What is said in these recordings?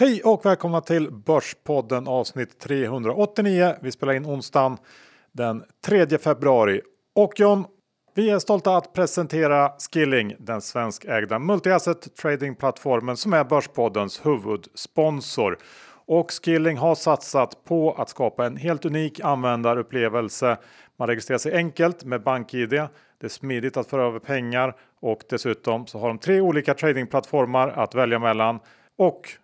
Hej och välkomna till Börspodden avsnitt 389. Vi spelar in onsdagen den 3 februari. Och John, vi är stolta att presentera Skilling, den svenskägda multiasset tradingplattformen som är Börspoddens huvudsponsor. Och Skilling har satsat på att skapa en helt unik användarupplevelse. Man registrerar sig enkelt med BankID. Det är smidigt att föra över pengar och dessutom så har de tre olika tradingplattformar att välja mellan och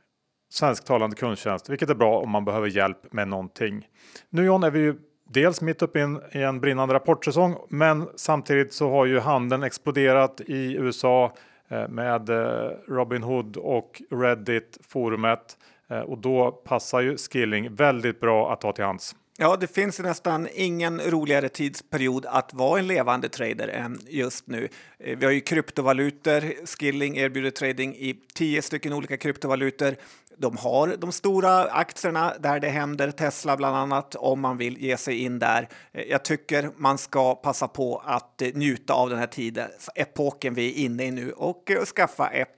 svensktalande kundtjänst, vilket är bra om man behöver hjälp med någonting. Nu John är vi ju dels mitt uppe i en, brinnande rapportsäsong, men samtidigt så har ju handeln exploderat i USA eh, med eh, Robinhood och Reddit forumet eh, och då passar ju Skilling väldigt bra att ta till hands. Ja, det finns nästan ingen roligare tidsperiod att vara en levande trader än just nu. Eh, vi har ju kryptovalutor. Skilling erbjuder trading i tio stycken olika kryptovalutor. De har de stora aktierna där det händer, Tesla bland annat, om man vill ge sig in där. Eh, jag tycker man ska passa på att eh, njuta av den här tiden, epoken vi är inne i nu och skaffa ett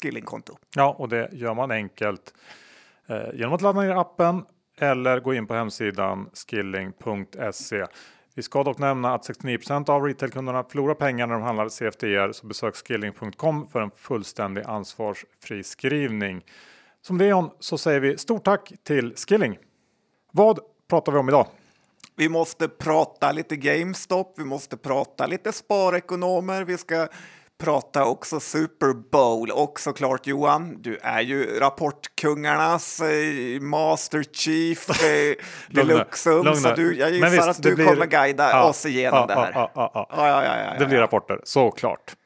Skillingkonto. Ja, och det gör man enkelt genom att ladda ner appen eller gå in på hemsidan skilling.se. Vi ska dock nämna att 69% av retailkunderna förlorar pengar när de handlar CFDR så besök skilling.com för en fullständig ansvarsfri skrivning. Som det är så säger vi stort tack till Skilling. Vad pratar vi om idag? Vi måste prata lite GameStop, vi måste prata lite sparekonomer, vi ska prata också Super Bowl och såklart Johan, du är ju rapportkungarnas eh, Master Chief eh, deluxe. Så du, jag gissar visst, att du blir... kommer guida ja, oss igenom ja, det här. Ja, det blir rapporter, såklart.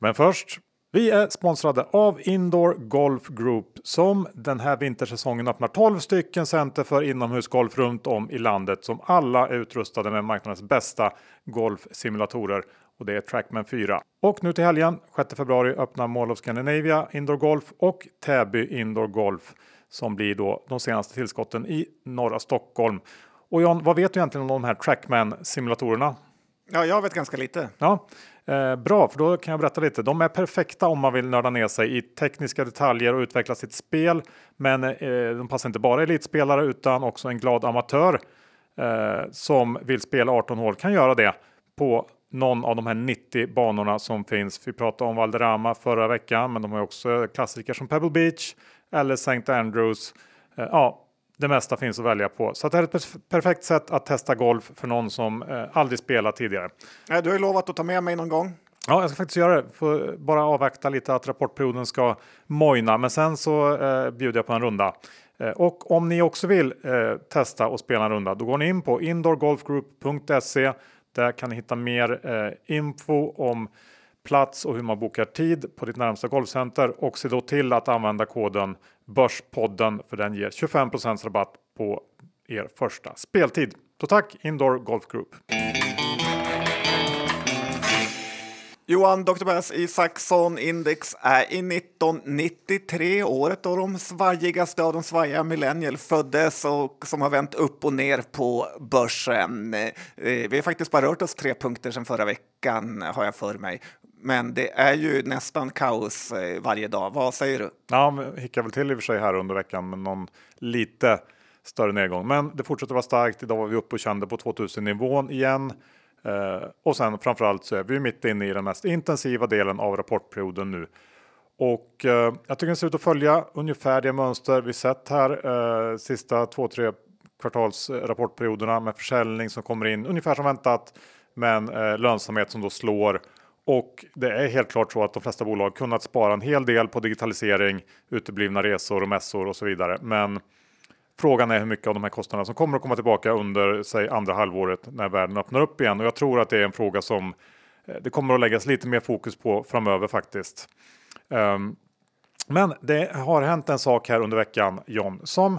Men först, vi är sponsrade av Indoor Golf Group som den här vintersäsongen öppnar 12 stycken center för inomhusgolf runt om i landet som alla är utrustade med marknadens bästa golfsimulatorer och det är Trackman 4. Och nu till helgen 6 februari öppnar Mall of Scandinavia Indoor Golf och Täby Indoor Golf som blir då de senaste tillskotten i norra Stockholm. Och John, vad vet du egentligen om de här Trackman simulatorerna? Ja, jag vet ganska lite. Ja, eh, bra, för då kan jag berätta lite. De är perfekta om man vill nörda ner sig i tekniska detaljer och utveckla sitt spel. Men eh, de passar inte bara elitspelare utan också en glad amatör eh, som vill spela 18 hål kan göra det på någon av de här 90 banorna som finns. Vi pratade om Valderrama förra veckan, men de har också klassiker som Pebble Beach eller St. Andrews. Eh, ja, det mesta finns att välja på. Så det är ett perfekt sätt att testa golf för någon som eh, aldrig spelat tidigare. Du har ju lovat att ta med mig någon gång. Ja, jag ska faktiskt göra det. Får bara avvakta lite att rapportperioden ska mojna, men sen så eh, bjuder jag på en runda. Eh, och om ni också vill eh, testa och spela en runda, då går ni in på indoorgolfgroup.se där kan ni hitta mer eh, info om plats och hur man bokar tid på ditt närmsta golfcenter och se då till att använda koden Börspodden för den ger 25% rabatt på er första speltid. Så tack Indoor Golf Group! Johan Dr. Bass Isaksson Index är i 1993, året då de svajigaste av de svajiga millennial föddes och som har vänt upp och ner på börsen. Eh, vi har faktiskt bara rört oss tre punkter sedan förra veckan har jag för mig. Men det är ju nästan kaos eh, varje dag. Vad säger du? Ja, hickar väl till i och för sig här under veckan med någon lite större nedgång. Men det fortsätter vara starkt. Idag var vi uppe och kände på 2000 nivån igen. Eh, och sen framförallt så är vi mitt inne i den mest intensiva delen av rapportperioden nu. Och eh, jag tycker det ser ut att följa ungefär det mönster vi sett här eh, sista två, tre kvartalsrapportperioderna eh, med försäljning som kommer in ungefär som väntat. Men eh, lönsamhet som då slår och det är helt klart så att de flesta bolag kunnat spara en hel del på digitalisering, uteblivna resor och mässor och så vidare. Men Frågan är hur mycket av de här kostnaderna som kommer att komma tillbaka under säg andra halvåret när världen öppnar upp igen. Och jag tror att det är en fråga som eh, det kommer att läggas lite mer fokus på framöver faktiskt. Um, men det har hänt en sak här under veckan John som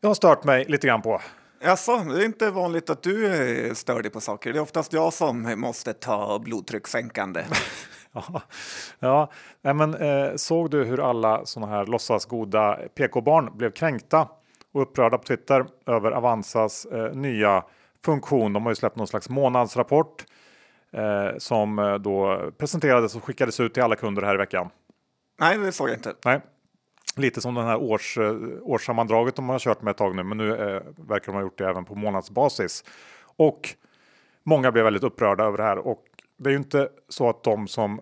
jag har stört mig lite grann på. Alltså, det är inte vanligt att du stör dig på saker. Det är oftast jag som måste ta blodtryckssänkande. ja, ja. men, eh, såg du hur alla sådana här låtsasgoda PK-barn blev kränkta och upprörda på Twitter över Avanzas eh, nya funktion. De har ju släppt någon slags månadsrapport eh, som eh, då presenterades och skickades ut till alla kunder här i veckan. Nej, det såg jag inte. Nej. Lite som den här års, eh, årssammandraget de har kört med ett tag nu, men nu eh, verkar de ha gjort det även på månadsbasis. Och många blev väldigt upprörda över det här och det är ju inte så att de som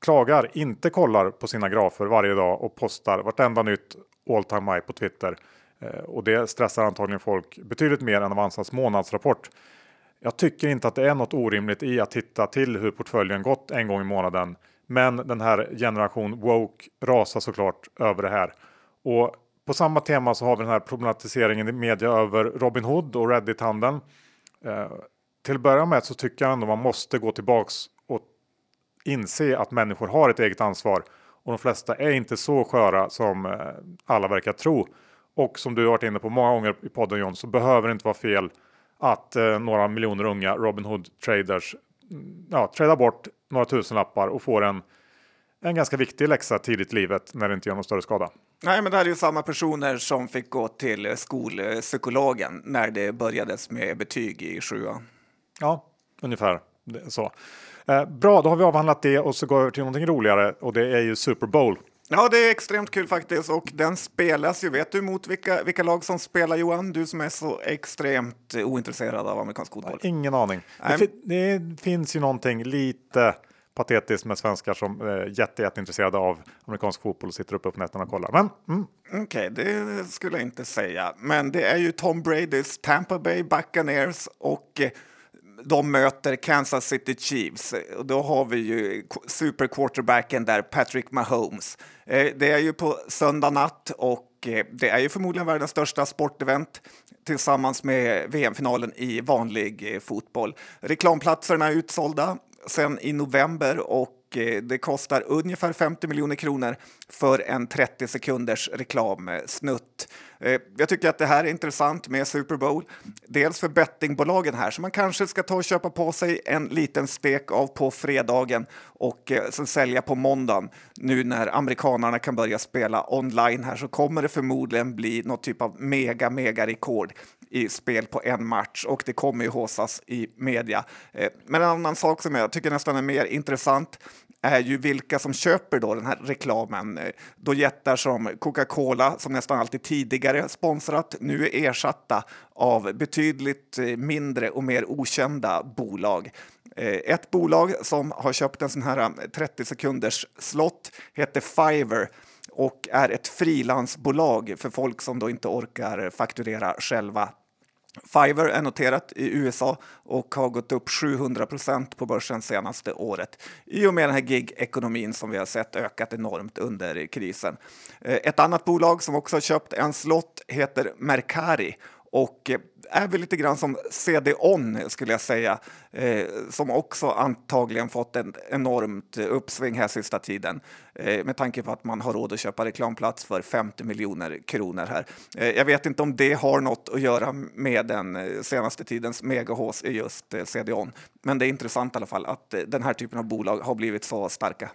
klagar inte kollar på sina grafer varje dag och postar vartenda nytt all time high på Twitter. Eh, och det stressar antagligen folk betydligt mer än Avanzas månadsrapport. Jag tycker inte att det är något orimligt i att titta till hur portföljen gått en gång i månaden. Men den här generation woke rasar såklart över det här. Och på samma tema så har vi den här problematiseringen i media över Robin Hood och Reddit-handeln. Eh, till att börja med så tycker jag ändå man måste gå tillbaks och inse att människor har ett eget ansvar och de flesta är inte så sköra som eh, alla verkar tro. Och som du har varit inne på många gånger i podden John så behöver det inte vara fel att eh, några miljoner unga Robin Hood traders ja, tradar bort några tusenlappar och får en en ganska viktig läxa tidigt i livet när det inte gör någon större skada. Nej, men det här är ju samma personer som fick gå till skolpsykologen när det börjades med betyg i sjuan. Ja, ungefär så. Eh, bra, då har vi avhandlat det och så går vi över till någonting roligare och det är ju Super Bowl. Ja, det är extremt kul faktiskt och den spelas ju. Vet du mot vilka, vilka lag som spelar Johan? Du som är så extremt ointresserad av amerikansk fotboll. Ingen aning. Det, det, finns ju någonting lite patetiskt med svenskar som är eh, jätte, jätteintresserade av amerikansk fotboll och sitter uppe på nätterna och kollar. Men mm. Okej, okay, det skulle jag inte säga. Men det är ju Tom Bradys Tampa Bay Buccaneers och eh, de möter Kansas City Chiefs. Och då har vi ju superquarterbacken där, Patrick Mahomes. Eh, det är ju på söndag natt och eh, det är ju förmodligen världens största sportevent tillsammans med VM-finalen i vanlig eh, fotboll. Reklamplatserna är utsålda sen i november och Eh, det kostar ungefär 50 miljoner kronor för en 30 sekunders reklamsnutt. Eh, jag tycker att det här är intressant med Super Bowl. Dels för bettingbolagen här, som man kanske ska ta och köpa på sig en liten stek av på fredagen och eh, sen sälja på måndagen. Nu när amerikanarna kan börja spela online här så kommer det förmodligen bli något typ av mega, mega rekord i spel på en match och det kommer ju håsas i media. Eh, men en annan sak som jag tycker nästan är mer intressant är ju vilka som köper då den här reklamen. Eh, då jättar som Coca-Cola, som nästan alltid tidigare sponsrat, nu är ersatta av betydligt eh, mindre och mer okända bolag. Ett bolag som har köpt en sån här 30 sekunders slott heter Fiverr och är ett frilansbolag för folk som då inte orkar fakturera själva Fiverr är noterat i USA och har gått upp 700 procent på börsen senaste året i och med den här gig-ekonomin som vi har sett ökat enormt under krisen. Eh, ett annat bolag som också har köpt en slott heter Mercari och eh, är väl lite grann som CD-ON skulle jag säga, eh, som också antagligen fått en enormt uppsving här sista tiden eh, med tanke på att man har råd att köpa reklamplats för 50 miljoner kronor här. Eh, jag vet inte om det har något att göra med den eh, senaste tidens megahås i just eh, CD-ON, men det är intressant i alla fall att eh, den här typen av bolag har blivit så starka.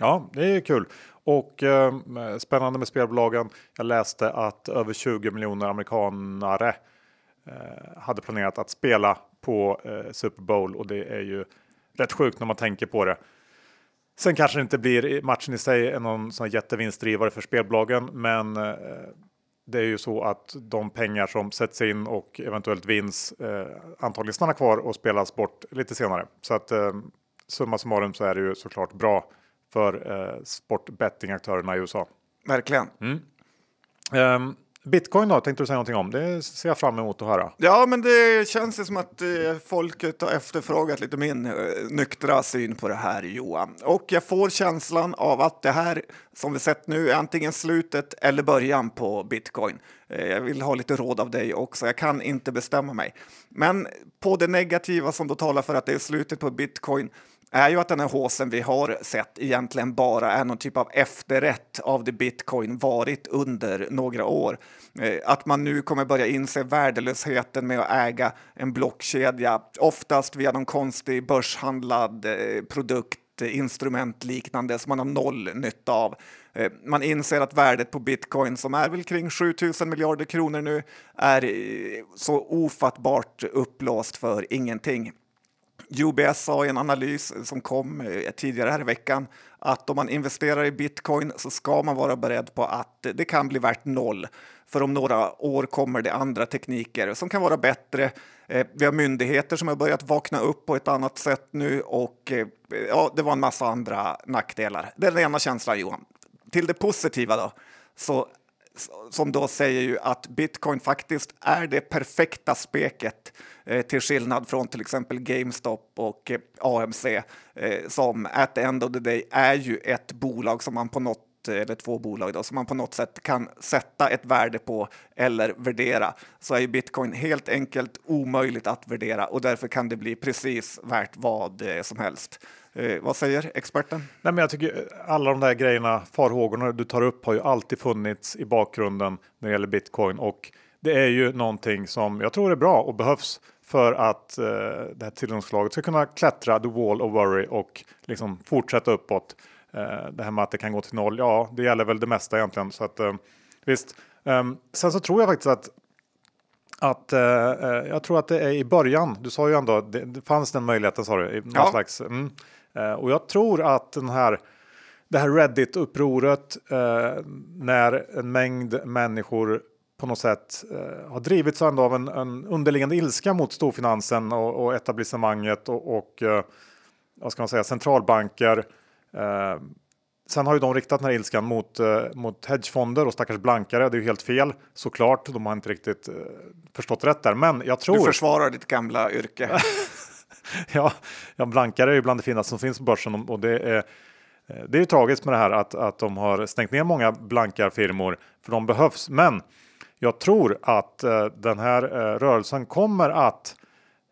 Ja, det är kul. Och eh, spännande med spelbolagen. Jag läste att över 20 miljoner amerikanare eh, hade planerat att spela på eh, Super Bowl och det är ju rätt sjukt när man tänker på det. Sen kanske det inte blir matchen i sig någon sån jättevinstdrivare för spelbolagen, men eh, det är ju så att de pengar som sätts in och eventuellt vinns eh, antagligen stannar kvar och spelas bort lite senare. Så att eh, summa summarum så är det ju såklart bra för eh, sportbettingaktörerna i USA. Verkligen. Mm. Um, Bitcoin då, tänkte du säga någonting om? Det ser jag fram emot att höra. Ja, men det känns ju som att eh, folket har efterfrågat lite min eh, nyktra syn på det här, Johan. Och jag får känslan av att det här som vi sett nu är antingen slutet eller början på bitcoin. Eh, jag vill ha lite råd av dig också. Jag kan inte bestämma mig. Men på det negativa som då talar för att det är slutet på bitcoin är ju att den här håsen vi har sett egentligen bara är någon typ av efterrätt av det bitcoin varit under några år. Eh, att man nu kommer börja inse värdelösheten med att äga en blockkedja, oftast via någon konstig börshandlad eh, produkt instrument liknande som man har noll nytta av. Eh, man inser att värdet på bitcoin som är väl kring 7000 miljarder kronor nu är så ofattbart upplåst för ingenting. UBS sa i en analys som kom eh, tidigare här i veckan att om man investerar i bitcoin så ska man vara beredd på att det kan bli värt noll. För om några år kommer det andra tekniker som kan vara bättre. Eh, vi har myndigheter som har börjat vakna upp på ett annat sätt nu och eh, ja, det var en massa andra nackdelar. Det är den ena känslan Johan. Till det positiva då, så som då säger ju att bitcoin faktiskt är det perfekta speket eh, till skillnad från till exempel GameStop och eh, AMC eh, som at the end of the day är ju ett bolag som man på något eller två bolag då, som man på något sätt kan sätta ett värde på eller värdera så är ju bitcoin helt enkelt omöjligt att värdera och därför kan det bli precis värt vad eh, som helst. Eh, vad säger experten? Nej, men jag tycker eh, alla de där grejerna, farhågorna du tar upp har ju alltid funnits i bakgrunden när det gäller bitcoin och det är ju någonting som jag tror är bra och behövs för att eh, det här tillgångslaget ska kunna klättra the wall of worry och liksom fortsätta uppåt. Eh, det här med att det kan gå till noll, ja, det gäller väl det mesta egentligen. Så att, eh, visst. Um, sen så tror jag faktiskt att att eh, jag tror att det är i början. Du sa ju ändå det, det fanns den möjligheten sa du. Ja. slags, mm, Eh, och jag tror att den här, det här Reddit-upproret eh, när en mängd människor på något sätt har drivits ändå av en, en underliggande ilska mot storfinansen och, och etablissemanget och, och vad ska man säga, centralbanker. Eh, sen har ju de riktat den här ilskan mot, eh, mot hedgefonder och stackars blankare. Det är ju helt fel såklart. De har inte riktigt eh, förstått rätt där. Men jag tror. Du försvarar ditt gamla yrke. ja, ja, blankare är ju bland det finaste som finns på börsen och det är eh, det är ju tragiskt med det här att, att de har stängt ner många blankarfirmor för de behövs. Men jag tror att eh, den här eh, rörelsen kommer att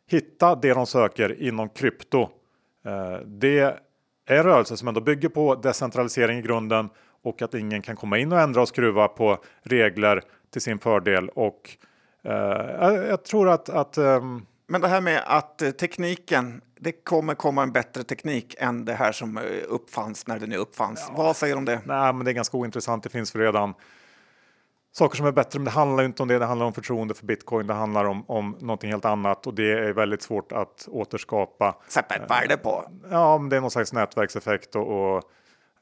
hitta det de söker inom krypto. Eh, det är en rörelse som ändå bygger på decentralisering i grunden och att ingen kan komma in och ändra och skruva på regler till sin fördel. Och eh, jag tror att, att ehm, men det här med att eh, tekniken, det kommer komma en bättre teknik än det här som eh, uppfanns när det nu uppfanns. Ja. Vad säger du om det? Nej, men det är ganska ointressant. Det finns redan saker som är bättre, men det handlar inte om det. Det handlar om förtroende för bitcoin. Det handlar om, om någonting helt annat och det är väldigt svårt att återskapa. Sätta ett värde på. Ja, men det är någon slags nätverkseffekt och, och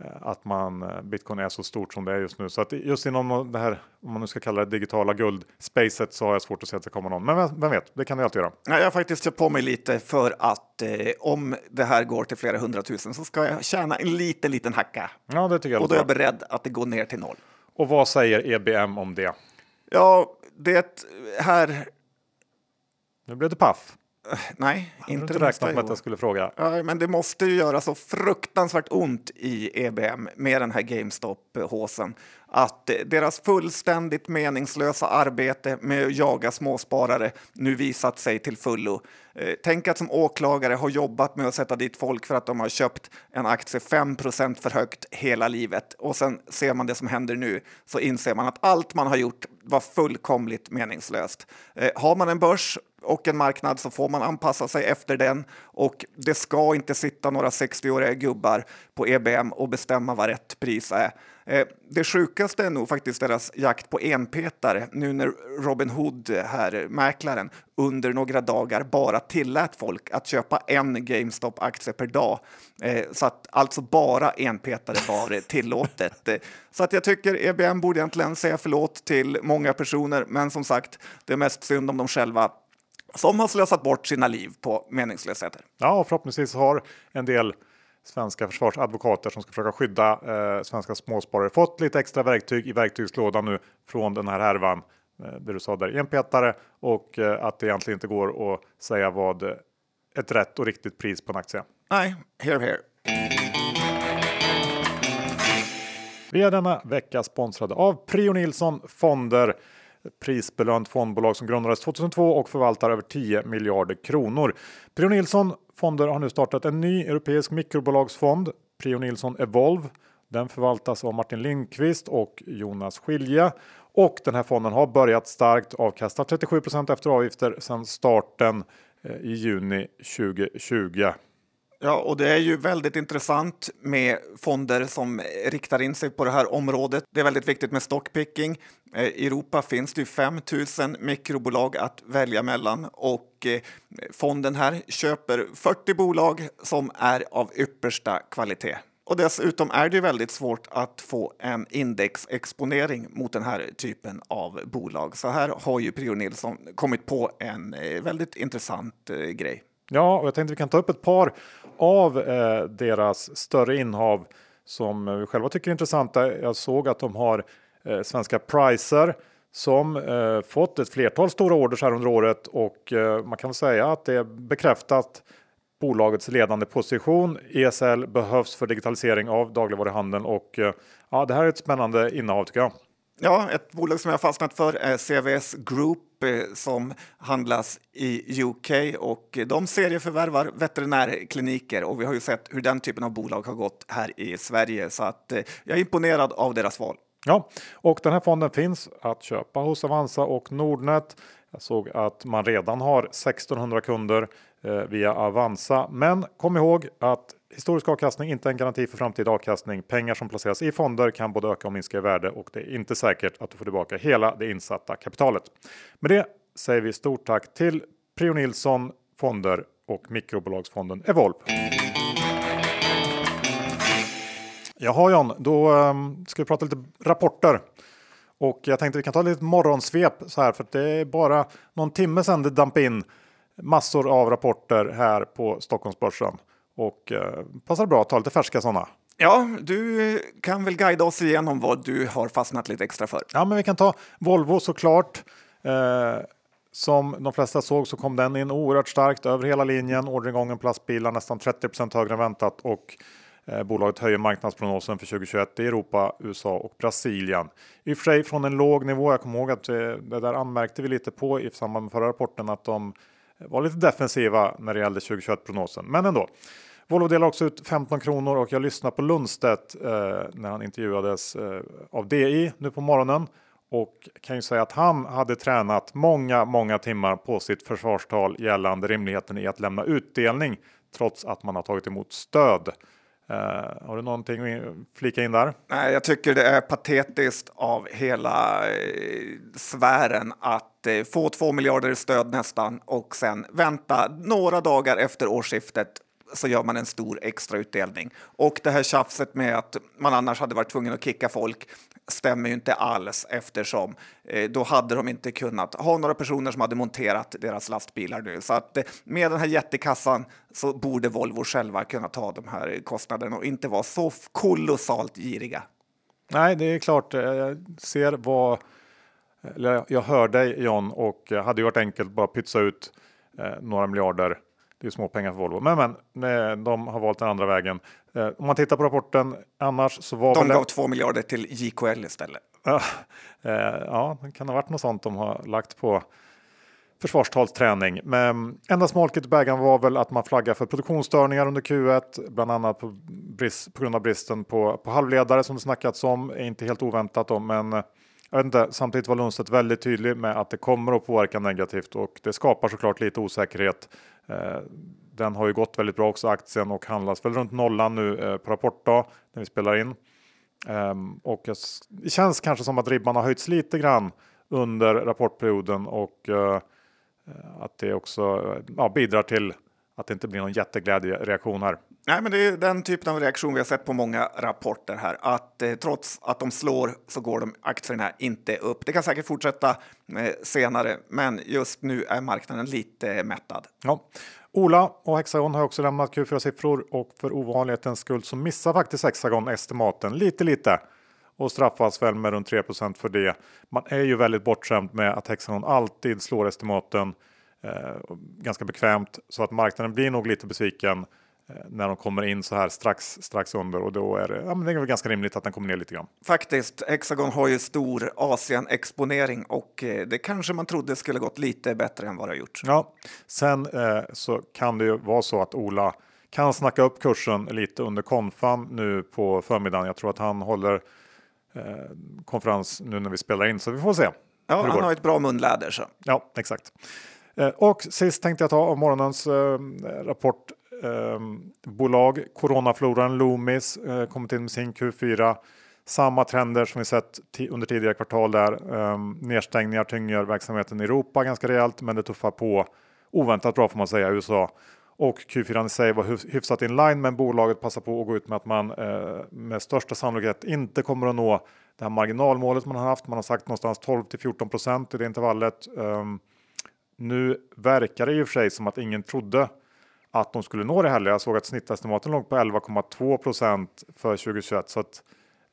Eh, att man eh, bitcoin är så stort som det är just nu. Så att just inom det här, om man nu ska kalla det digitala guldspacet så har jag svårt att se att det kommer någon. Men vem vet, det kan det alltid göra. Jag har faktiskt köpt på mig lite för att eh, om det här går till flera hundratusen så ska jag tjäna en liten, liten hacka. Ja, det tycker jag. Och då är jag beredd att det går ner till noll. Och vad säger EBM om det? Ja, det här. Nu blev det paff. Nej, inte, inte räknat med att jag skulle fråga. Ja, men det måste ju göra så fruktansvärt ont i EBM med den här GameStop-håsen att deras fullständigt meningslösa arbete med att jaga småsparare nu visat sig till fullo. Eh, tänk att som åklagare ha jobbat med att sätta dit folk för att de har köpt en aktie 5 för högt hela livet och sen ser man det som händer nu så inser man att allt man har gjort var fullkomligt meningslöst. Eh, har man en börs och en marknad så får man anpassa sig efter den och det ska inte sitta några 60-åriga gubbar på EBM och bestämma vad rätt pris är. Eh, det sjukaste är nog faktiskt deras jakt på enpetare nu när Robin Hood, här, mäklaren, under några dagar bara tillät folk att köpa en GameStop-aktie per dag. Eh, så att alltså bara enpetare var tillåtet. Eh, så att jag tycker EBM borde egentligen säga förlåt till många personer, men som sagt, det är mest synd om dem själva som har slösat bort sina liv på meningslösheter. Ja, förhoppningsvis har en del svenska försvarsadvokater som ska försöka skydda eh, svenska småsparare fått lite extra verktyg i verktygslådan nu från den här härvan. Eh, det du sa där, enpetare och eh, att det egentligen inte går att säga vad ett rätt och riktigt pris på en aktie. Nej, here here. Vi är denna vecka sponsrade av Prio Nilsson Fonder prisbelönt fondbolag som grundades 2002 och förvaltar över 10 miljarder kronor. Prio Nilsson Fonder har nu startat en ny europeisk mikrobolagsfond, Prio Nilsson Evolve. Den förvaltas av Martin Lindqvist och Jonas Skilje och den här fonden har börjat starkt avkastar 37% efter avgifter sedan starten eh, i juni 2020. Ja, och det är ju väldigt intressant med fonder som riktar in sig på det här området. Det är väldigt viktigt med stockpicking. Eh, I Europa finns det ju 5 000 mikrobolag att välja mellan och eh, fonden här köper 40 bolag som är av yppersta kvalitet. Och dessutom är det väldigt svårt att få en indexexponering mot den här typen av bolag. Så här har ju Prior Nilsson kommit på en eh, väldigt intressant grej. Ja, och jag tänkte vi kan ta upp ett par av eh, deras större innehav som vi själva tycker är intressanta. Jag såg att de har eh, svenska Pricer som eh, fått ett flertal stora orders här under året och eh, man kan säga att det är bekräftat bolagets ledande position. ESL behövs för digitalisering av dagligvaruhandeln och eh, ja, det här är ett spännande innehav tycker jag. Ja, ett bolag som jag fastnat för är CVS Group eh, som handlas i UK och de serieförvärvar veterinärkliniker och vi har ju sett hur den typen av bolag har gått här i Sverige så att eh, jag är imponerad av deras val. Ja, och den här fonden finns att köpa hos Avanza och Nordnet. Jag såg att man redan har 1600 kunder eh, via Avanza, men kom ihåg att Historisk avkastning inte är en garanti för framtida avkastning. Pengar som placeras i fonder kan både öka och minska i värde och det är inte säkert att du får tillbaka hela det insatta kapitalet. Med det säger vi stort tack till Prio Nilsson Fonder och mikrobolagsfonden Evolve. Jaha John, då ehm, ska vi prata lite rapporter. Och jag tänkte vi kan ta lite morgonsvep så här för det är bara någon timme sedan det damp in massor av rapporter här på Stockholmsbörsen. Och eh, passar bra att ta lite färska sådana. Ja, du kan väl guida oss igenom vad du har fastnat lite extra för. Ja, men vi kan ta Volvo såklart. Eh, som de flesta såg så kom den in oerhört starkt över hela linjen. Orderingången på lastbilar nästan 30% högre än väntat och Eh, bolaget höjer marknadsprognosen för 2021 i Europa, USA och Brasilien. I och för sig från en låg nivå. Jag kommer ihåg att eh, det där anmärkte vi lite på i samband med förra rapporten att de var lite defensiva när det gällde 2021 prognosen, men ändå. Volvo delar också ut 15 kronor och jag lyssnade på Lundstedt eh, när han intervjuades eh, av DI nu på morgonen och kan ju säga att han hade tränat många, många timmar på sitt försvarstal gällande rimligheten i att lämna utdelning trots att man har tagit emot stöd. Uh, har du någonting att flika in där? Nej, jag tycker det är patetiskt av hela eh, sfären att eh, få två miljarder i stöd nästan och sen vänta några dagar efter årsskiftet så gör man en stor extra utdelning. Och det här tjafset med att man annars hade varit tvungen att kicka folk stämmer ju inte alls eftersom eh, då hade de inte kunnat ha några personer som hade monterat deras lastbilar nu. Så att eh, med den här jättekassan så borde Volvo själva kunna ta de här kostnaderna och inte vara så kolossalt giriga. Nej, det är klart. Eh, jag ser vad eller jag hör dig John och hade ju varit enkelt bara pytsa ut eh, några miljarder det är småpengar för Volvo. Men, men de har valt den andra vägen. Eh, om man tittar på rapporten annars så var De gav två miljarder till JKL istället. Ja, eh, ja, det kan ha varit något sånt de har lagt på försvarstalsträning. Men enda smolket i bägaren var väl att man flaggar för produktionsstörningar under Q1, bland annat på, brist, på grund av bristen på, på halvledare som det snackats om. Är inte helt oväntat om, men jag vet inte, samtidigt var Lundstedt väldigt tydlig med att det kommer att påverka negativt och det skapar såklart lite osäkerhet eh, den har ju gått väldigt bra också aktien och handlas väl runt nollan nu eh, på rapportdag när vi spelar in. Ehm, och det känns kanske som att ribban har höjts lite grann under rapportperioden och eh, att det också ja, bidrar till att det inte blir någon jätteglädjereaktion här. Nej, men det är den typen av reaktion vi har sett på många rapporter här, att eh, trots att de slår så går de aktierna inte upp. Det kan säkert fortsätta eh, senare, men just nu är marknaden lite mättad. Ja. Ola och Hexagon har också lämnat Q4-siffror och för ovanlighetens skull så missar faktiskt Hexagon estimaten lite lite och straffas väl med runt 3% för det. Man är ju väldigt bortskämd med att Hexagon alltid slår estimaten eh, ganska bekvämt så att marknaden blir nog lite besviken när de kommer in så här strax, strax under och då är det, ja, men det är väl ganska rimligt att den kommer ner lite grann. Faktiskt, Hexagon har ju stor Asien-exponering och eh, det kanske man trodde skulle gått lite bättre än vad det har gjort. Ja, sen eh, så kan det ju vara så att Ola kan snacka upp kursen lite under konfan nu på förmiddagen. Jag tror att han håller eh, konferens nu när vi spelar in så vi får se. Ja, han har ett bra munläder så. Ja, exakt. Eh, och sist tänkte jag ta av morgonens eh, rapport eh, Ehm, bolag. Coronafloran Loomis eh, kommit in med sin Q4. Samma trender som vi sett under tidigare kvartal där. Ehm, nedstängningar tynger verksamheten i Europa ganska rejält, men det tuffar på oväntat bra får man säga i USA. Och Q4 i sig var hyfsat in line, men bolaget passar på att gå ut med att man eh, med största sannolikhet inte kommer att nå det här marginalmålet man har haft. Man har sagt någonstans 12 till 14 procent i det intervallet. Um, nu verkar det i och för sig som att ingen trodde att de skulle nå det heller. Jag såg att snittestimaten låg på 11,2 procent för 2021 så att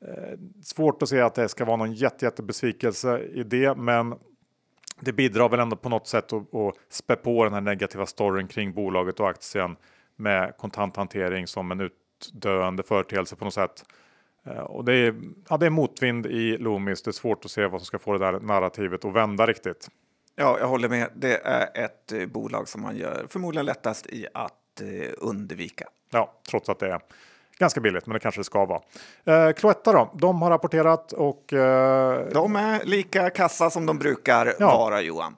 Eh, svårt att se att det ska vara någon jätte, jättebesvikelse i det, men det bidrar väl ändå på något sätt att, att spä på den här negativa storyn kring bolaget och aktien med kontanthantering som en utdöende företeelse på något sätt. Eh, och det är, ja, det är motvind i Loomis. Det är svårt att se vad som ska få det där narrativet att vända riktigt. Ja, jag håller med. Det är ett eh, bolag som man gör förmodligen lättast i att undvika. Ja, trots att det är Ganska billigt, men det kanske det ska vara. Eh, Cloetta då, de har rapporterat och... Eh... De är lika kassa som de brukar ja. vara, Johan.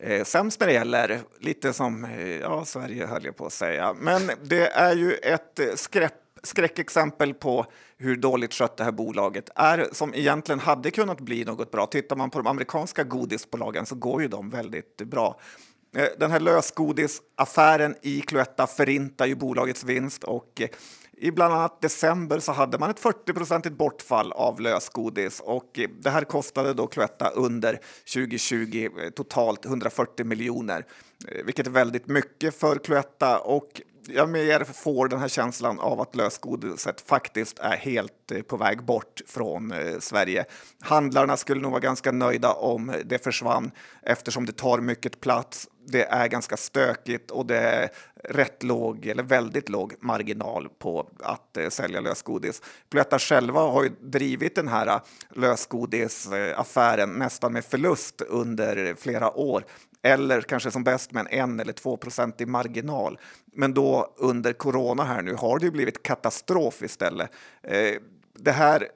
Eh, sämst när det gäller, lite som eh, ja, Sverige höll jag på att säga. Men det är ju ett skräp, skräckexempel på hur dåligt skött det här bolaget är, som egentligen hade kunnat bli något bra. Tittar man på de amerikanska godisbolagen så går ju de väldigt bra. Eh, den här lösgodisaffären i Cloetta förintar ju bolagets vinst och eh, i bland annat december så hade man ett 40-procentigt bortfall av lösgodis och eh, det här kostade då Cloetta under 2020 totalt 140 miljoner, vilket är väldigt mycket för Cloetta och jag mer får den här känslan av att lösgodiset faktiskt är helt eh, på väg bort från eh, Sverige. Handlarna skulle nog vara ganska nöjda om det försvann eftersom det tar mycket plats det är ganska stökigt och det är rätt låg eller väldigt låg marginal på att eh, sälja lösgodis. Cloetta själva har ju drivit den här lösgodisaffären nästan med förlust under flera år eller kanske som bäst med en en eller 2 i marginal. Men då under corona här nu har det blivit katastrof istället. Eh, det här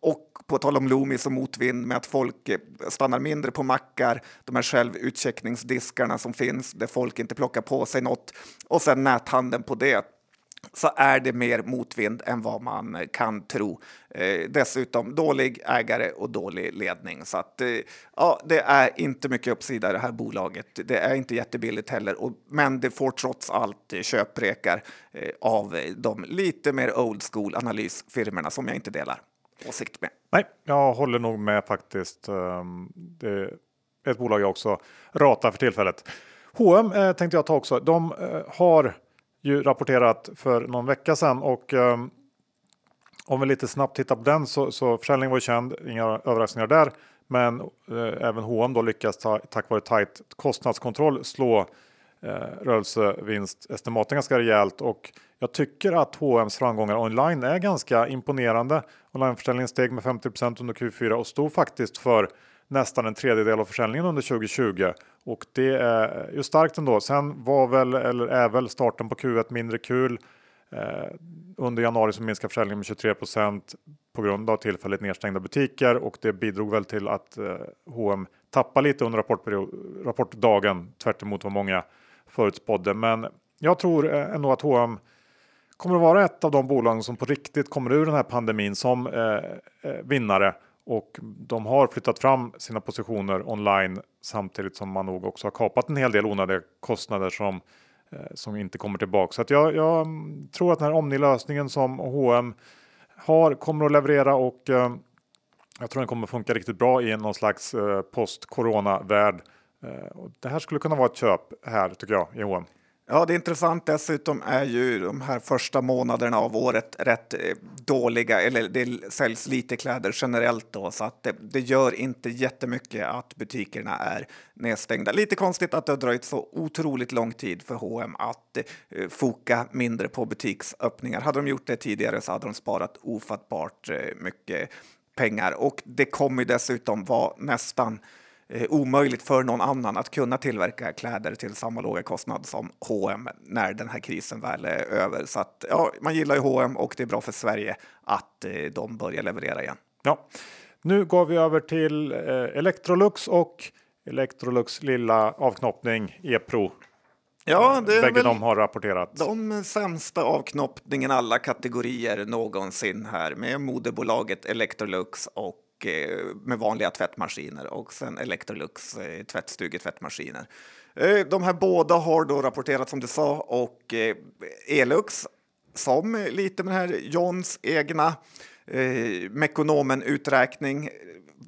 och på tal om Loomis och motvind med att folk eh, stannar mindre på mackar, de här självutcheckningsdiskarna som finns där folk inte plockar på sig något och sen näthandeln på det så är det mer motvind än vad man kan tro. Eh, dessutom dålig ägare och dålig ledning. Så att, eh, ja, det är inte mycket uppsida i det här bolaget. Det är inte jättebilligt heller, och, men det får trots allt köprekar eh, av de lite mer old school analysfirmerna som jag inte delar åsikt med. Nej, jag håller nog med faktiskt. Ehm, det är ett bolag jag också ratar för tillfället. H&M eh, tänkte jag ta också. De eh, har ju rapporterat för någon vecka sedan och um, om vi lite snabbt tittar på den så, så försäljningen var ju känd, inga överraskningar där. Men eh, även H&M då lyckas ta, tack vare tajt kostnadskontroll slå eh, rörelsevinstestimaten ganska rejält och jag tycker att H&M's framgångar online är ganska imponerande. Onlineförsäljningen steg med 50% under Q4 och stod faktiskt för nästan en tredjedel av försäljningen under 2020 och det är ju starkt ändå. Sen var väl eller är väl starten på Q1 mindre kul. Eh, under januari så minskade försäljningen med 23% på grund av tillfälligt nedstängda butiker och det bidrog väl till att eh, H&M tappade lite under rapportdagen tvärt vad många förutspådde. Men jag tror eh, ändå att H&M kommer att vara ett av de bolagen som på riktigt kommer ur den här pandemin som eh, eh, vinnare och de har flyttat fram sina positioner online samtidigt som man nog också har kapat en hel del onödiga kostnader som eh, som inte kommer tillbaka. Så att jag, jag tror att den här Omni-lösningen som H&M har kommer att leverera och eh, jag tror den kommer funka riktigt bra i någon slags eh, post-corona värld. Det här skulle kunna vara ett köp här tycker jag i H&M. Ja, det är intressant. Dessutom är ju de här första månaderna av året rätt eh, dåliga, eller det säljs lite kläder generellt då, så att det, det gör inte jättemycket att butikerna är nedstängda. Lite konstigt att det har dröjt så otroligt lång tid för H&M att eh, foka mindre på butiksöppningar. Hade de gjort det tidigare så hade de sparat ofattbart eh, mycket pengar och det kommer dessutom vara nästan eh, omöjligt för någon annan att kunna tillverka kläder till samma låga kostnad som H&M när den här krisen väl är över. Så att, ja, man gillar ju H&M och det är bra för Sverige att eh, de börjar leverera igen. Ja, nu går vi över till eh, Electrolux och Electrolux lilla avknoppning E-pro. Ja, det är Bägge de har rapporterat. de sämsta avknoppningen alla kategorier någonsin här med moderbolaget Electrolux och Eh, med vanliga tvättmaskiner och sen Electrolux eh, tvättstugetvättmaskiner. Eh, de här båda har då rapporterat som du sa och Elux som lite med den här Johns egna eh, Mekonomen-uträkning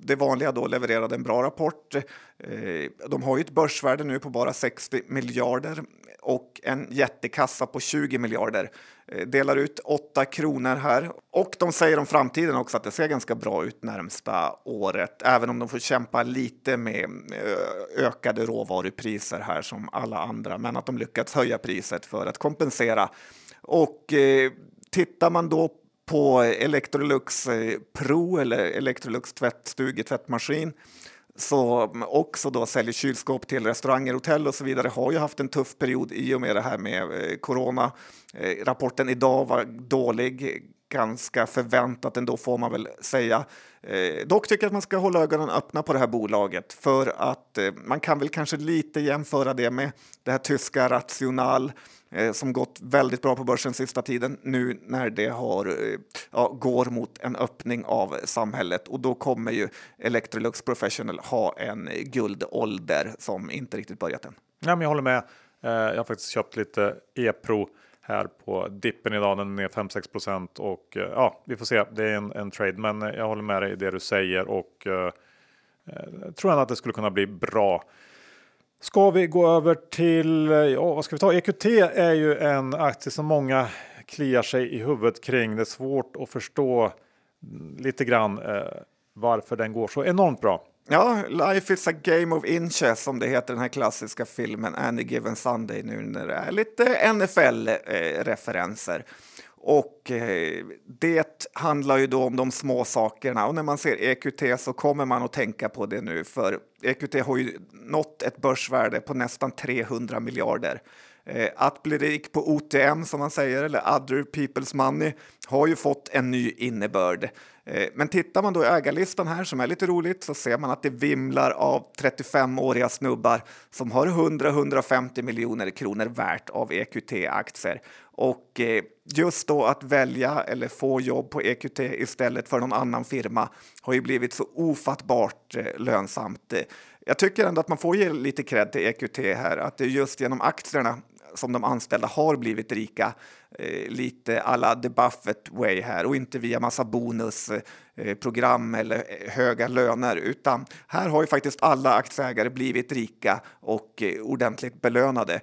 det vanliga då levererade en bra rapport. Eh, de har ju ett börsvärde nu på bara 60 miljarder och en jättekassa på 20 miljarder. Eh, delar ut 8 kronor här och de säger om framtiden också att det ser ganska bra ut närmsta året, även om de får kämpa lite med eh, ökade råvarupriser här som alla andra, men att de lyckats höja priset för att kompensera. Och eh, tittar man då på Electrolux eh, Pro eller Electrolux tvättstuga, tvättmaskin som också då säljer kylskåp till restauranger, hotell och så vidare har ju haft en tuff period i och med det här med eh, corona. Eh, rapporten idag var dålig, ganska förväntat ändå får man väl säga. Eh, dock tycker jag att man ska hålla ögonen öppna på det här bolaget för att eh, man kan väl kanske lite jämföra det med det här tyska Rational eh, som gått väldigt bra på börsen sista tiden nu när det har, eh, ja, går mot en öppning av samhället och då kommer ju Electrolux Professional ha en guldålder som inte riktigt börjat än. Ja, men jag håller med. Eh, jag har faktiskt köpt lite e-pro här på dippen idag. Den är ner 5-6 procent och eh, ja, vi får se. Det är en, en, trade, men eh, jag håller med dig i det du säger och eh, eh, tror ändå att det skulle kunna bli bra. Ska vi gå över till, ja, vad ska vi ta? EQT är ju en aktie som många kliar sig i huvudet kring. Det är svårt att förstå lite grann eh, varför den går så enormt bra. Ja, Life is a game of inches som det heter den här klassiska filmen Any given Sunday nu när det är lite NFL-referenser. Och eh, det handlar ju då om de små sakerna och när man ser EQT så kommer man att tänka på det nu för EQT har ju nått ett börsvärde på nästan 300 miljarder. Eh, att bli rik på OTM som man säger, eller other people's money, har ju fått en ny innebörd. Eh, men tittar man då i ägarlistan här som är lite roligt så ser man att det vimlar av 35-åriga snubbar som har 100-150 miljoner kronor värt av EQT-aktier. Och eh, just då att välja eller få jobb på EQT istället för någon annan firma har ju blivit så ofattbart lönsamt. Jag tycker ändå att man får ge lite cred till EQT här, att det är just genom aktierna som de anställda har blivit rika. Eh, lite alla the Buffett way här och inte via massa bonusprogram eh, eller eh, höga löner utan här har ju faktiskt alla aktieägare blivit rika och eh, ordentligt belönade.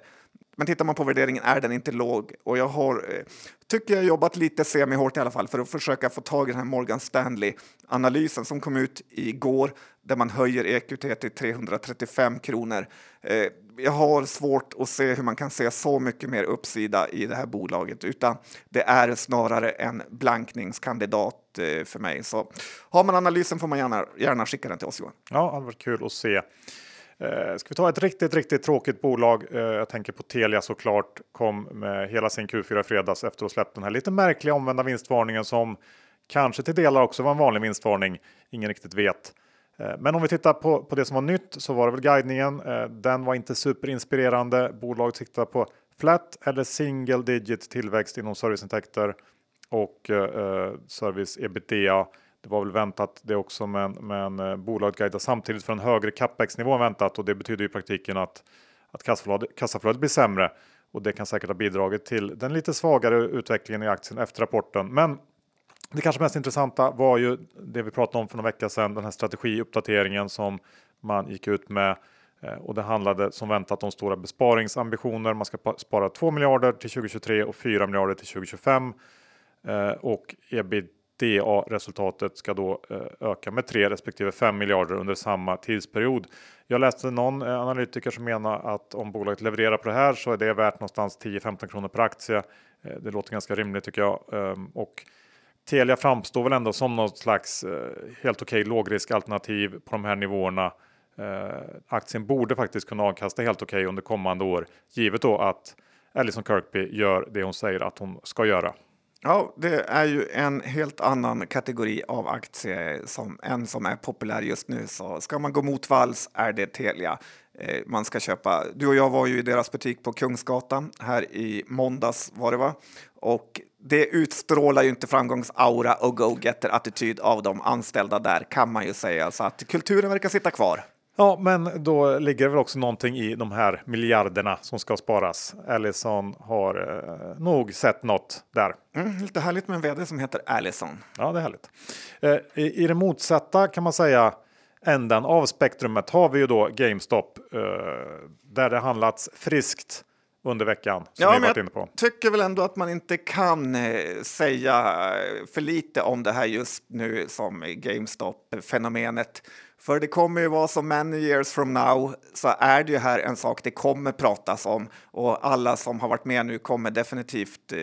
Men tittar man på värderingen är den inte låg och jag har, eh, tycker jag, jobbat lite semihårt i alla fall för att försöka få tag i den här Morgan Stanley-analysen som kom ut igår där man höjer EQT till 335 kronor. Eh, jag har svårt att se hur man kan se så mycket mer uppsida i det här bolaget utan det är snarare en blankningskandidat eh, för mig. Så har man analysen får man gärna, gärna skicka den till oss Johan. Ja, det hade varit kul att se. Eh, ska vi ta ett riktigt, riktigt tråkigt bolag? Eh, jag tänker på Telia såklart. Kom med hela sin Q4 i fredags efter att ha släppt den här lite märkliga omvända vinstvarningen som kanske till delar också var en vanlig vinstvarning. Ingen riktigt vet. Eh, men om vi tittar på, på det som var nytt så var det väl guidningen. Eh, den var inte superinspirerande. Bolaget siktar på flat eller single digit tillväxt inom serviceintäkter och eh, eh service ebitda. Det var väl väntat det också, men, men bolaget guidar samtidigt för en högre capex-nivå än väntat och det betyder i praktiken att, att kassaflödet, kassaflödet blir sämre och det kan säkert ha bidragit till den lite svagare utvecklingen i aktien efter rapporten. Men det kanske mest intressanta var ju det vi pratade om för några vecka sedan, den här strategiuppdateringen som man gick ut med eh, och det handlade som väntat om stora besparingsambitioner. Man ska spara 2 miljarder till 2023 och 4 miljarder till 2025 eh, och ebitda resultatet ska då eh, öka med 3 respektive 5 miljarder under samma tidsperiod. Jag läste någon analytiker som menar att om bolaget levererar på det här så är det värt någonstans 10-15 kronor per aktie. Det låter ganska rimligt tycker jag och Telia framstår väl ändå som något slags eh, helt okej okay, lågriskalternativ på de här nivåerna. Eh, aktien borde faktiskt kunna avkasta helt okej okay under kommande år, givet då att Alison Kirkby gör det hon säger att hon ska göra. Ja, det är ju en helt annan kategori av aktie som en som är populär just nu. Så ska man gå mot vals är det Telia eh, man ska köpa. Du och jag var ju i deras butik på Kungsgatan här i måndags var det va? Och det utstrålar ju inte framgångsaura och go-getter-attityd av de anställda där kan man ju säga. Så att kulturen verkar sitta kvar. Ja, men då ligger det väl också någonting i de här miljarderna som ska sparas. Allison har eh, nog sett något där. Mm, lite härligt med en vd som heter Allison. Ja, det är härligt. Eh, i, I det motsatta kan man säga änden av spektrumet har vi ju då GameStop eh, där det handlats friskt under veckan. Som ja, vi varit inne på. tycker väl ändå att man inte kan eh, säga för lite om det här just nu som GameStop-fenomenet. För det kommer ju vara så many years from now så är det ju här en sak det kommer pratas om och alla som har varit med nu kommer definitivt eh,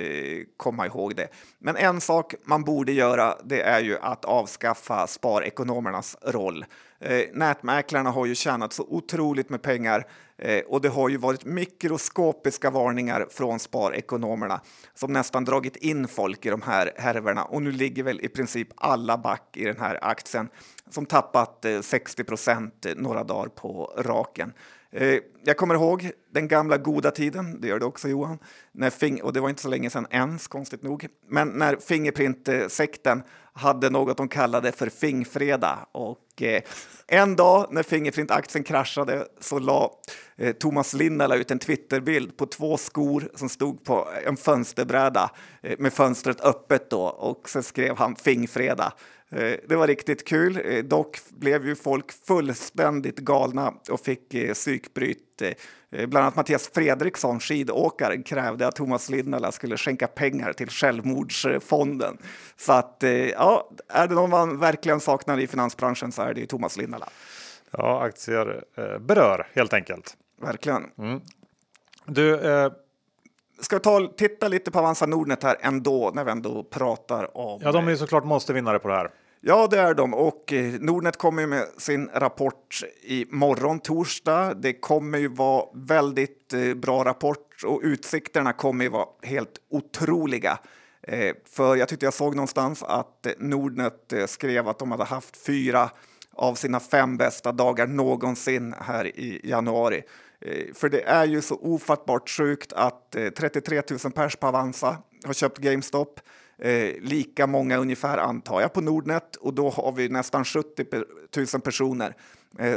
komma ihåg det. Men en sak man borde göra det är ju att avskaffa sparekonomernas roll. Eh, nätmäklarna har ju tjänat så otroligt med pengar eh, och det har ju varit mikroskopiska varningar från sparekonomerna som nästan dragit in folk i de här härvorna och nu ligger väl i princip alla back i den här aktien som tappat eh, 60 procent eh, några dagar på raken. Eh, jag kommer ihåg den gamla goda tiden, det gör du också Johan, när och det var inte så länge sedan ens, konstigt nog, men när Fingerprint-sekten eh, hade något de kallade för Fingfredag. Och eh, en dag när Fingerprint-aktien kraschade så la eh, Thomas Linnala ut en Twitterbild på två skor som stod på en fönsterbräda eh, med fönstret öppet då och så skrev han Fingfredag. Eh, det var riktigt kul. Eh, dock blev ju folk fullständigt galna och fick eh, psykbryt. Bland annat Mattias Fredriksson, skidåkaren, krävde att Thomas Linnala skulle skänka pengar till självmordsfonden. Så att, ja, är det någon man verkligen saknar i finansbranschen så är det ju Thomas Linnala. Ja, aktier berör helt enkelt. Verkligen. Mm. Du, eh Ska vi ta, titta lite på Avanza Nordnet här ändå när vi ändå pratar om... Ja, de är såklart måste vinnare på det här. Ja, det är de och eh, Nordnet kommer ju med sin rapport i morgon torsdag. Det kommer ju vara väldigt eh, bra rapport och utsikterna kommer ju vara helt otroliga. Eh, för jag tyckte jag såg någonstans att Nordnet skrev att de hade haft fyra av sina fem bästa dagar någonsin här i januari. Eh, för det är ju så ofattbart sjukt att eh, 33 000 pers på Avanza har köpt GameStop. Eh, lika många ungefär antar jag på Nordnet och då har vi nästan 70 000 personer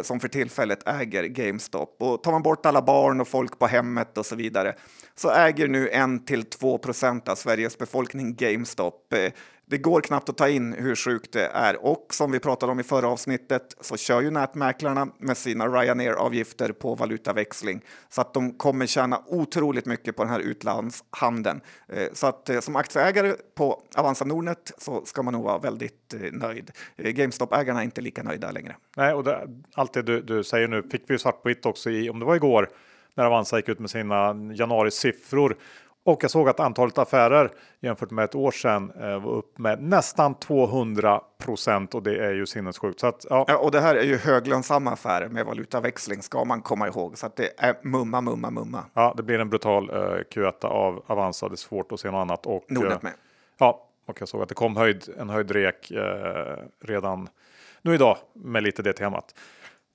som för tillfället äger GameStop. Och tar man bort alla barn och folk på hemmet och så vidare så äger nu 1 till 2 procent av Sveriges befolkning GameStop. Det går knappt att ta in hur sjukt det är och som vi pratade om i förra avsnittet så kör ju nätmäklarna med sina Ryanair-avgifter på valutaväxling så att de kommer tjäna otroligt mycket på den här utlandshandeln. Eh, så att eh, som aktieägare på Avanza Nordnet så ska man nog vara väldigt eh, nöjd. GameStop-ägarna är inte lika nöjda längre. Nej, och det, allt det du, du säger nu fick vi svart på vitt också i, om det var igår, när Avanza gick ut med sina januari-siffror och jag såg att antalet affärer jämfört med ett år sedan eh, var upp med nästan 200 procent och det är ju sinnessjukt. Så att, ja. ja. och det här är ju höglönsamma affärer med valutaväxling ska man komma ihåg. Så att det är mumma, mumma, mumma. Ja, det blir en brutal uh, Q1 av Avanza. Det är svårt att se något annat. Och, Nordnet uh, med. Ja, och jag såg att det kom höjd, en höjd rek uh, redan nu idag med lite det temat.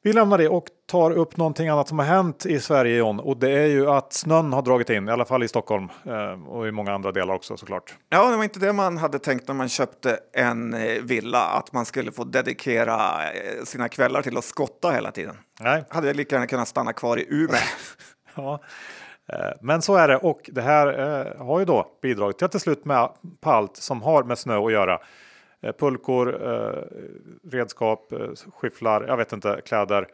Vi lämnar det och tar upp någonting annat som har hänt i Sverige John och det är ju att snön har dragit in i alla fall i Stockholm eh, och i många andra delar också såklart. Ja, det var inte det man hade tänkt när man köpte en eh, villa att man skulle få dedikera eh, sina kvällar till att skotta hela tiden. Nej, hade jag lika gärna kunnat stanna kvar i Umeå. ja. Men så är det och det här har ju då bidragit till att till slut med på allt som har med snö att göra Eh, pulkor, eh, redskap, eh, skyfflar, skifflar, jag vet inte, kläder,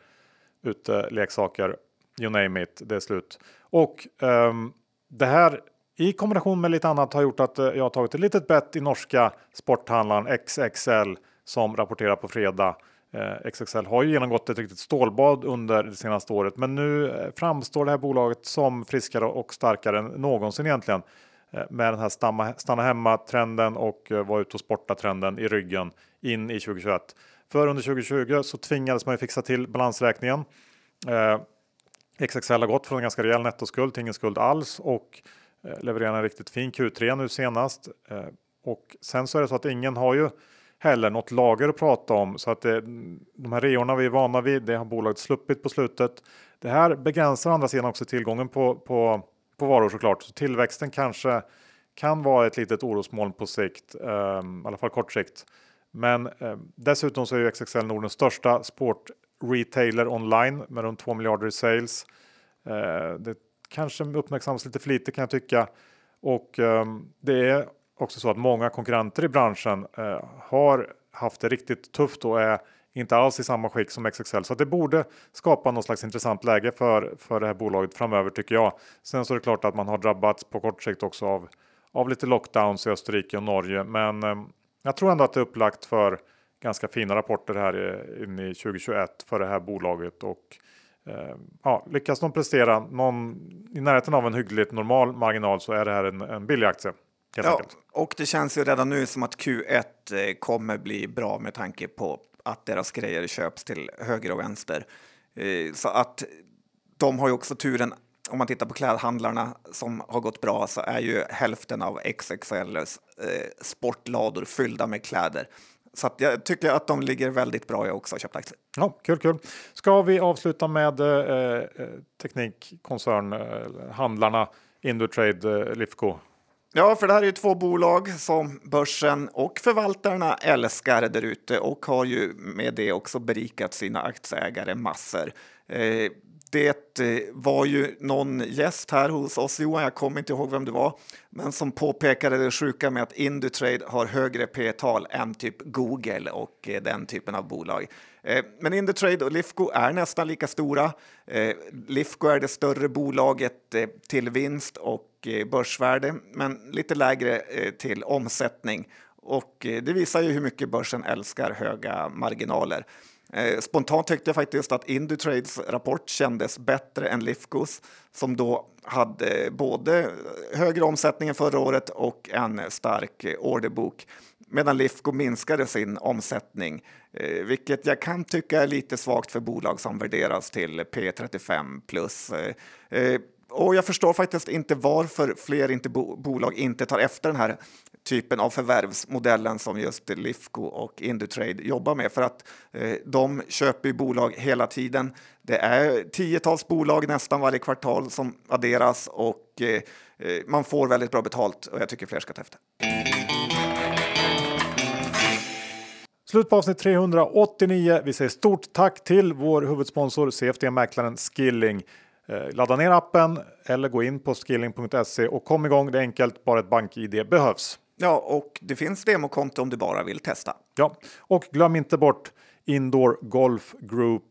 ute, leksaker, you name it, det är slut. Och um, det här i kombination med lite annat har gjort att jag har tagit ett litet bett i norska sporthandlaren XXL som rapporterar på fredag. XXL har ju genomgått ett riktigt stålbad under det senaste året, men nu framstår det här bolaget som friskare och starkare än någonsin egentligen. Eh, med den här stanna, stanna hemma-trenden och eh, vara ute och sporta-trenden i ryggen in i 2021. För under 2020 så tvingades man ju fixa till balansräkningen. Eh, XXL har gått från en ganska rejäl nettoskuld till ingen skuld alls och eh, levererar en riktigt fin Q3 nu senast. Eh, och sen så är det så att ingen har ju heller något lager att prata om så att det, de här reorna vi är vana vid, det har bolaget sluppit på slutet. Det här begränsar andra sidan också tillgången på, på, på varor såklart. Så tillväxten kanske kan vara ett litet orosmoln på sikt, eh, i alla fall kort sikt. Men eh, dessutom så är ju XXL Nordens största sportretailer online med runt 2 miljarder i sales. Eh, det kanske uppmärksammas lite för lite kan jag tycka. Och eh, det är också så att många konkurrenter i branschen eh, har haft det riktigt tufft och är inte alls i samma skick som XXL. Så det borde skapa något slags intressant läge för, för det här bolaget framöver tycker jag. Sen så är det klart att man har drabbats på kort sikt också av, av lite lockdowns i Österrike och Norge. Men eh, jag tror ändå att det är upplagt för ganska fina rapporter här in i 2021 för det här bolaget. Och eh, ja, lyckas de prestera någon i närheten av en hyggligt normal marginal så är det här en, en billig aktie. Ja, och det känns ju redan nu som att Q1 eh, kommer bli bra med tanke på att deras grejer köps till höger och vänster. Eh, så att de har ju också turen, om man tittar på klädhandlarna som har gått bra så är ju hälften av XXLs eh, sportlador fyllda med kläder. Så att jag tycker att de ligger väldigt bra. Jag också har köpt aktier. Ja, kul, kul. Ska vi avsluta med eh, teknikkoncernhandlarna eh, eh Indutrade, eh, Lifco? Ja, för det här är ju två bolag som börsen och förvaltarna älskar där ute och har ju med det också berikat sina aktieägare massor. Eh, det eh, var ju någon gäst här hos oss, Johan, jag kommer inte ihåg vem det var, men som påpekade det sjuka med att Indutrade har högre P-tal än typ Google och eh, den typen av bolag. Eh, men Indutrade och Lifco är nästan lika stora. Lifco är det större bolaget till vinst och Eh, börsvärde, men lite lägre eh, till omsättning. Och eh, det visar ju hur mycket börsen älskar höga marginaler. Spontant tyckte jag faktiskt att Indutrades rapport kändes bättre än Lifcos som då hade både högre omsättning än förra året och en stark orderbok medan Lifco minskade sin omsättning, vilket jag kan tycka är lite svagt för bolag som värderas till P35 plus. Och jag förstår faktiskt inte varför fler inte bo bolag inte tar efter den här typen av förvärvsmodellen som just Lifco och Indutrade jobbar med. För att eh, de köper ju bolag hela tiden. Det är tiotals bolag nästan varje kvartal som adderas och eh, eh man får väldigt bra betalt och jag tycker fler ska ta efter. Slut på avsnitt 389. Vi säger stort tack till vår huvudsponsor CFD-mäklaren Skilling. Eh, ladda ner appen eller gå in på skilling.se och kom igång. Det är enkelt, bara ett bank-id behövs. Ja, och det finns demokonto om du bara vill testa. Ja, och glöm inte bort Indoor Golf Group.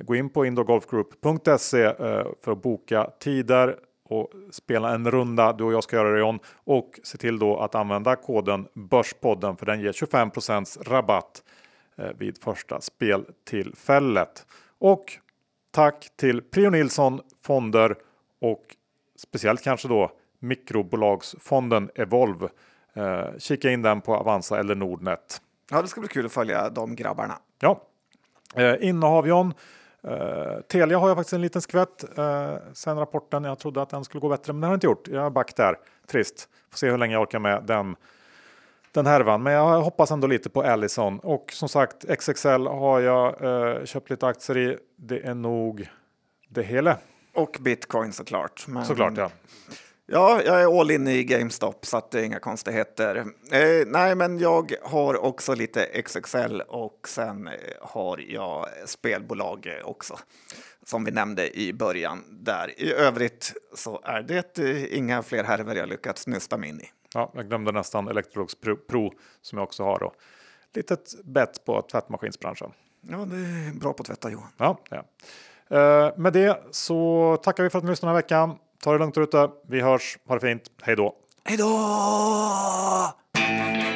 Gå in på indoorgolfgroup.se eh, för att boka tider och spela en runda. Du och jag ska göra det John och se till då att använda koden Börspodden för den ger 25 rabatt eh, vid första speltillfället. Och tack till Prio Nilsson Fonder och speciellt kanske då mikrobolagsfonden Evolve Eh, kika in den på Avanza eller Nordnet. Ja, det ska bli kul att följa de grabbarna. Ja, eh, innehav John. Uh, Telia har jag faktiskt en liten skvätt uh, sen rapporten. Jag trodde att den skulle gå bättre, men det har inte gjort. Jag är back där. Trist. Får se hur länge jag orkar med den, den härvan. Men jag hoppas ändå lite på Allison. Och som sagt, XXL har jag uh, köpt lite aktier i. Det är nog det hela. Och bitcoin såklart. Men... Såklart, ja. Ja, jag är all in i GameStop så att det är inga konstigheter. Eh, nej, men jag har också lite XXL och sen eh, har jag spelbolag också som vi nämnde i början där. I övrigt så är det eh, inga fler härvor jag lyckats nysta mig in i. Ja, jag glömde nästan Electrolux Pro som jag också har då. Litet bett på tvättmaskinsbranschen. Ja, det är bra på att tvätta Johan. Ja, ja. Eh, med det så tackar vi för att ni lyssnade den här veckan. Ta det lugnt ute. Vi hörs. Ha det fint. Hej då! Hej då!